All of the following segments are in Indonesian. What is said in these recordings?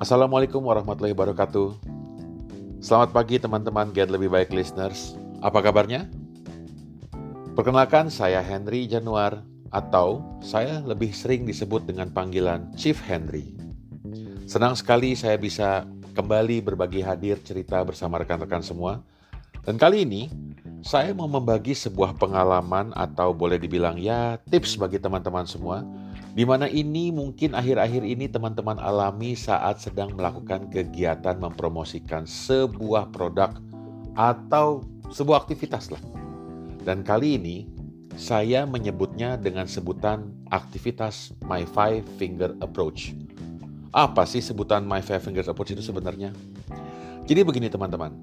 Assalamualaikum warahmatullahi wabarakatuh. Selamat pagi teman-teman Get Lebih Baik listeners. Apa kabarnya? Perkenalkan saya Henry Januar atau saya lebih sering disebut dengan panggilan Chief Henry. Senang sekali saya bisa kembali berbagi hadir cerita bersama rekan-rekan semua. Dan kali ini saya mau membagi sebuah pengalaman atau boleh dibilang ya tips bagi teman-teman semua di mana ini mungkin akhir-akhir ini teman-teman alami saat sedang melakukan kegiatan mempromosikan sebuah produk atau sebuah aktivitas lah. Dan kali ini saya menyebutnya dengan sebutan aktivitas My Five Finger Approach. Apa sih sebutan My Five Finger Approach itu sebenarnya? Jadi begini teman-teman,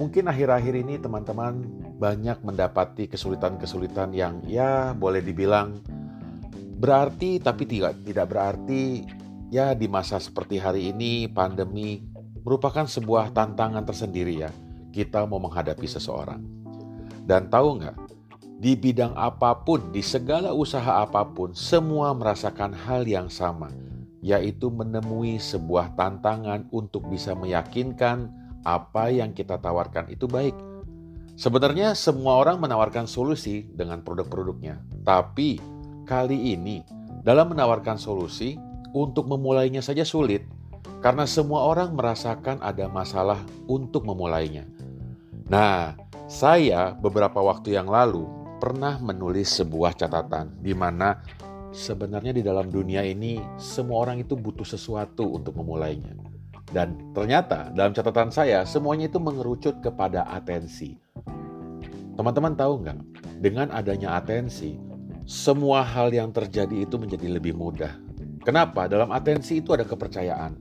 mungkin akhir-akhir ini teman-teman banyak mendapati kesulitan-kesulitan yang ya boleh dibilang Berarti tapi tidak tidak berarti ya di masa seperti hari ini pandemi merupakan sebuah tantangan tersendiri ya kita mau menghadapi seseorang. Dan tahu nggak, di bidang apa pun, di segala usaha apa pun, semua merasakan hal yang sama, yaitu menemui sebuah tantangan untuk bisa meyakinkan apa yang kita tawarkan itu baik. Sebenarnya semua orang menawarkan solusi dengan produk-produknya, tapi kali ini dalam menawarkan solusi untuk memulainya saja sulit karena semua orang merasakan ada masalah untuk memulainya. Nah, saya beberapa waktu yang lalu pernah menulis sebuah catatan di mana sebenarnya di dalam dunia ini semua orang itu butuh sesuatu untuk memulainya. Dan ternyata dalam catatan saya semuanya itu mengerucut kepada atensi. Teman-teman tahu nggak? Dengan adanya atensi, semua hal yang terjadi itu menjadi lebih mudah. Kenapa? Dalam atensi itu ada kepercayaan.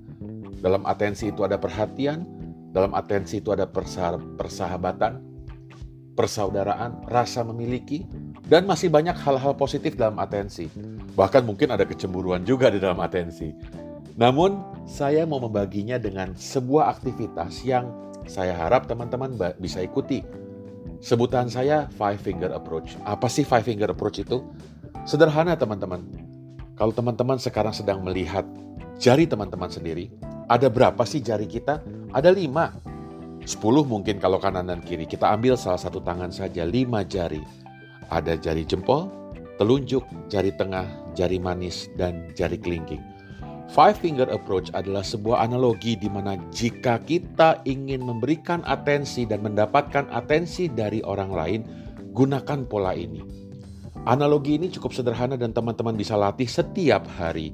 Dalam atensi itu ada perhatian. Dalam atensi itu ada persahabatan, persaudaraan, rasa memiliki, dan masih banyak hal-hal positif dalam atensi. Bahkan mungkin ada kecemburuan juga di dalam atensi. Namun, saya mau membaginya dengan sebuah aktivitas yang saya harap teman-teman bisa ikuti Sebutan saya five finger approach. Apa sih five finger approach itu? Sederhana teman-teman. Kalau teman-teman sekarang sedang melihat jari teman-teman sendiri, ada berapa sih jari kita? Ada lima. Sepuluh mungkin kalau kanan dan kiri. Kita ambil salah satu tangan saja, lima jari. Ada jari jempol, telunjuk, jari tengah, jari manis, dan jari kelingking. Five finger approach adalah sebuah analogi di mana jika kita ingin memberikan atensi dan mendapatkan atensi dari orang lain, gunakan pola ini. Analogi ini cukup sederhana dan teman-teman bisa latih setiap hari.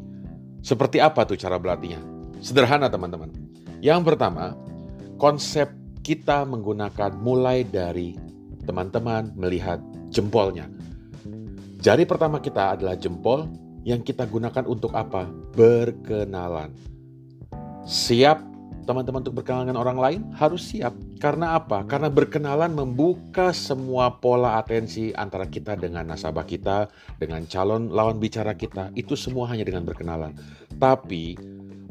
Seperti apa tuh cara berlatihnya? Sederhana teman-teman. Yang pertama, konsep kita menggunakan mulai dari teman-teman melihat jempolnya. Jari pertama kita adalah jempol, yang kita gunakan untuk apa? Berkenalan. Siap teman-teman untuk berkenalan dengan orang lain? Harus siap. Karena apa? Karena berkenalan membuka semua pola atensi antara kita dengan nasabah kita, dengan calon lawan bicara kita. Itu semua hanya dengan berkenalan. Tapi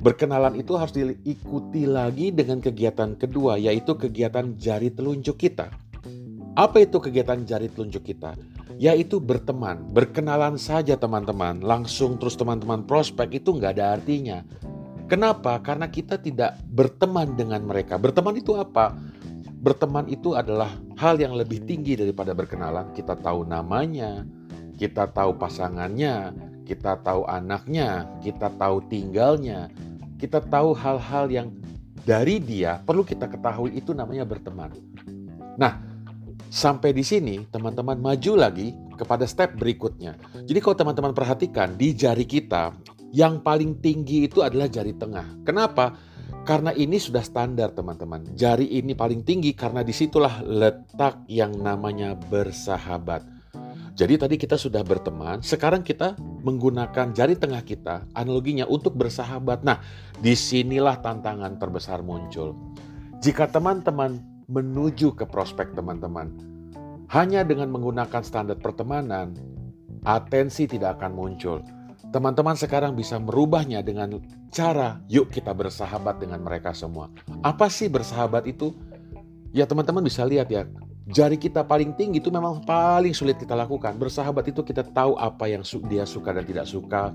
berkenalan itu harus diikuti lagi dengan kegiatan kedua, yaitu kegiatan jari telunjuk kita. Apa itu kegiatan jari telunjuk kita? Yaitu berteman, berkenalan saja teman-teman, langsung terus teman-teman prospek itu nggak ada artinya. Kenapa? Karena kita tidak berteman dengan mereka. Berteman itu apa? Berteman itu adalah hal yang lebih tinggi daripada berkenalan. Kita tahu namanya, kita tahu pasangannya, kita tahu anaknya, kita tahu tinggalnya, kita tahu hal-hal yang dari dia perlu kita ketahui itu namanya berteman. Nah, Sampai di sini, teman-teman maju lagi kepada step berikutnya. Jadi kalau teman-teman perhatikan di jari kita, yang paling tinggi itu adalah jari tengah. Kenapa? Karena ini sudah standar teman-teman. Jari ini paling tinggi karena di situlah letak yang namanya bersahabat. Jadi tadi kita sudah berteman, sekarang kita menggunakan jari tengah kita, analoginya untuk bersahabat. Nah, di sinilah tantangan terbesar muncul. Jika teman-teman menuju ke prospek teman-teman. Hanya dengan menggunakan standar pertemanan, atensi tidak akan muncul. Teman-teman sekarang bisa merubahnya dengan cara yuk kita bersahabat dengan mereka semua. Apa sih bersahabat itu? Ya teman-teman bisa lihat ya, jari kita paling tinggi itu memang paling sulit kita lakukan. Bersahabat itu kita tahu apa yang dia suka dan tidak suka.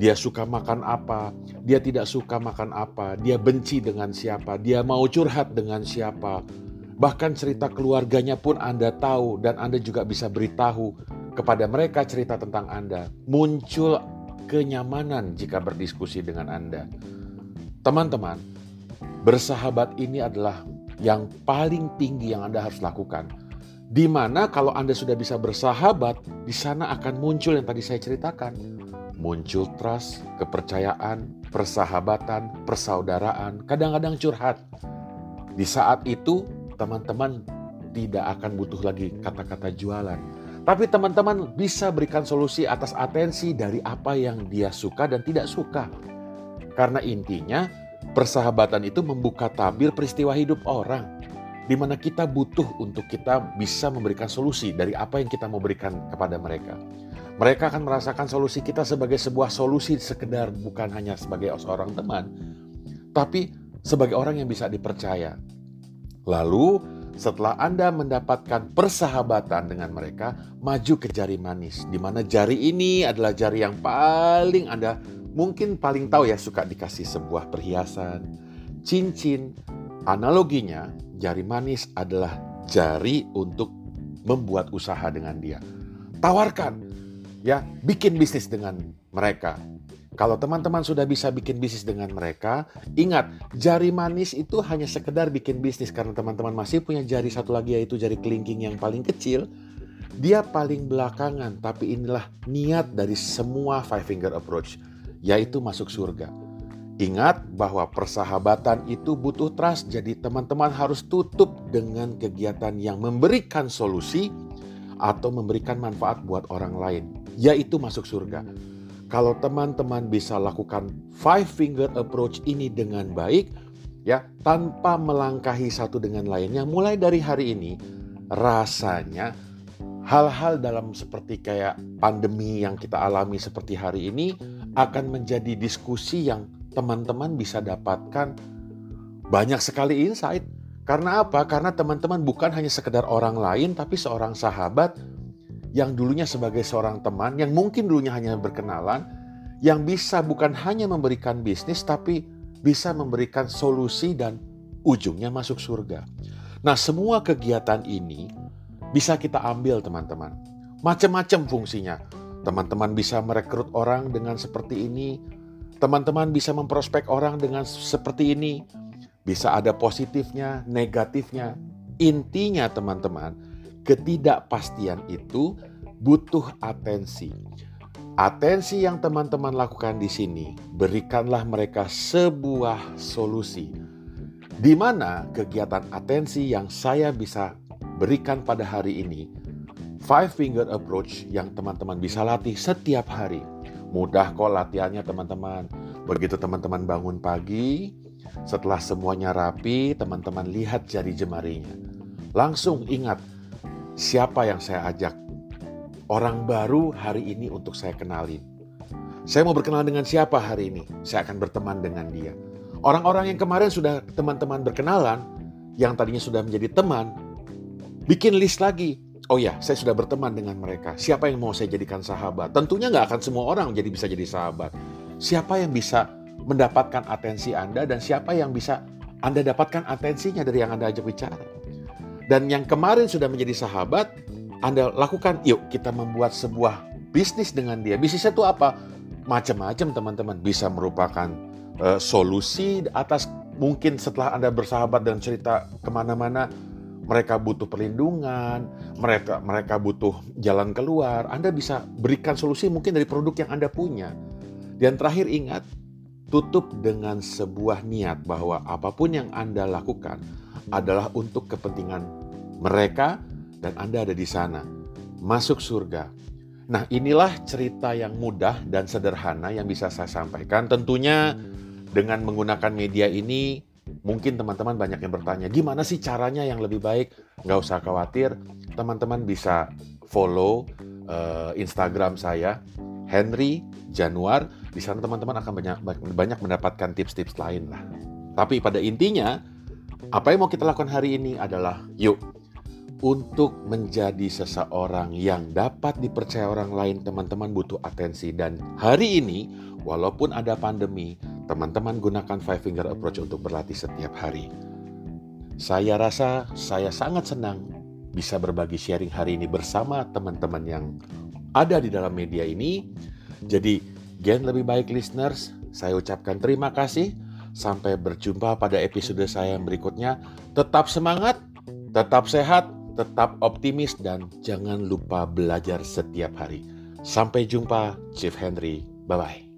dia suka makan apa, dia tidak suka makan apa, dia benci dengan siapa, dia mau curhat dengan siapa. Bahkan cerita keluarganya pun Anda tahu dan Anda juga bisa beritahu kepada mereka cerita tentang Anda. Muncul kenyamanan jika berdiskusi dengan Anda. Teman-teman, bersahabat ini adalah yang paling tinggi yang Anda harus lakukan. Di mana kalau Anda sudah bisa bersahabat, di sana akan muncul yang tadi saya ceritakan. Muncul trust, kepercayaan, persahabatan, persaudaraan, kadang-kadang curhat. Di saat itu, teman-teman tidak akan butuh lagi kata-kata jualan. Tapi teman-teman bisa berikan solusi atas atensi dari apa yang dia suka dan tidak suka. Karena intinya, persahabatan itu membuka tabir peristiwa hidup orang di mana kita butuh untuk kita bisa memberikan solusi dari apa yang kita mau berikan kepada mereka. Mereka akan merasakan solusi kita sebagai sebuah solusi sekedar bukan hanya sebagai seorang teman, tapi sebagai orang yang bisa dipercaya. Lalu setelah Anda mendapatkan persahabatan dengan mereka, maju ke jari manis, di mana jari ini adalah jari yang paling Anda mungkin paling tahu ya suka dikasih sebuah perhiasan, cincin. Analoginya, jari manis adalah jari untuk membuat usaha dengan dia. Tawarkan, ya, bikin bisnis dengan mereka. Kalau teman-teman sudah bisa bikin bisnis dengan mereka, ingat, jari manis itu hanya sekedar bikin bisnis karena teman-teman masih punya jari satu lagi yaitu jari kelingking yang paling kecil. Dia paling belakangan, tapi inilah niat dari semua five finger approach, yaitu masuk surga. Ingat bahwa persahabatan itu butuh trust, jadi teman-teman harus tutup dengan kegiatan yang memberikan solusi atau memberikan manfaat buat orang lain, yaitu masuk surga. Kalau teman-teman bisa lakukan five finger approach ini dengan baik, ya tanpa melangkahi satu dengan lainnya, mulai dari hari ini rasanya hal-hal dalam seperti kayak pandemi yang kita alami seperti hari ini akan menjadi diskusi yang teman-teman bisa dapatkan banyak sekali insight. Karena apa? Karena teman-teman bukan hanya sekedar orang lain, tapi seorang sahabat yang dulunya sebagai seorang teman, yang mungkin dulunya hanya berkenalan, yang bisa bukan hanya memberikan bisnis, tapi bisa memberikan solusi dan ujungnya masuk surga. Nah, semua kegiatan ini bisa kita ambil, teman-teman. Macam-macam fungsinya. Teman-teman bisa merekrut orang dengan seperti ini, Teman-teman bisa memprospek orang dengan seperti ini. Bisa ada positifnya, negatifnya. Intinya teman-teman, ketidakpastian itu butuh atensi. Atensi yang teman-teman lakukan di sini, berikanlah mereka sebuah solusi. Di mana kegiatan atensi yang saya bisa berikan pada hari ini, five finger approach yang teman-teman bisa latih setiap hari Mudah kok latihannya teman-teman. Begitu teman-teman bangun pagi, setelah semuanya rapi, teman-teman lihat jari jemarinya. Langsung ingat siapa yang saya ajak. Orang baru hari ini untuk saya kenalin. Saya mau berkenalan dengan siapa hari ini? Saya akan berteman dengan dia. Orang-orang yang kemarin sudah teman-teman berkenalan, yang tadinya sudah menjadi teman, bikin list lagi oh ya, saya sudah berteman dengan mereka. Siapa yang mau saya jadikan sahabat? Tentunya nggak akan semua orang jadi bisa jadi sahabat. Siapa yang bisa mendapatkan atensi Anda dan siapa yang bisa Anda dapatkan atensinya dari yang Anda ajak bicara. Dan yang kemarin sudah menjadi sahabat, Anda lakukan, yuk kita membuat sebuah bisnis dengan dia. Bisnisnya itu apa? Macam-macam teman-teman. Bisa merupakan uh, solusi atas mungkin setelah Anda bersahabat dan cerita ke mana-mana, mereka butuh perlindungan, mereka mereka butuh jalan keluar, Anda bisa berikan solusi mungkin dari produk yang Anda punya. Dan terakhir ingat, tutup dengan sebuah niat bahwa apa pun yang Anda lakukan adalah untuk kepentingan mereka dan Anda ada di sana. Masuk surga. Nah, inilah cerita yang mudah dan sederhana yang bisa saya sampaikan. Tentunya dengan menggunakan media ini Mungkin teman-teman banyak yang bertanya, gimana sih caranya yang lebih baik? Nggak usah khawatir, teman-teman bisa follow uh, Instagram saya, Henry Januar. Di sana teman-teman akan banyak, banyak mendapatkan tips-tips lain lah. Tapi pada intinya, apa yang mau kita lakukan hari ini adalah, yuk, untuk menjadi seseorang yang dapat dipercaya orang lain, teman-teman butuh atensi. Dan hari ini, walaupun ada pandemi, teman-teman gunakan five finger approach untuk berlatih setiap hari. Saya rasa saya sangat senang bisa berbagi sharing hari ini bersama teman-teman yang ada di dalam media ini. Jadi, Gen lebih baik listeners, saya ucapkan terima kasih. Sampai berjumpa pada episode saya yang berikutnya. Tetap semangat, tetap sehat, tetap optimis, dan jangan lupa belajar setiap hari. Sampai jumpa, Chief Henry. Bye-bye.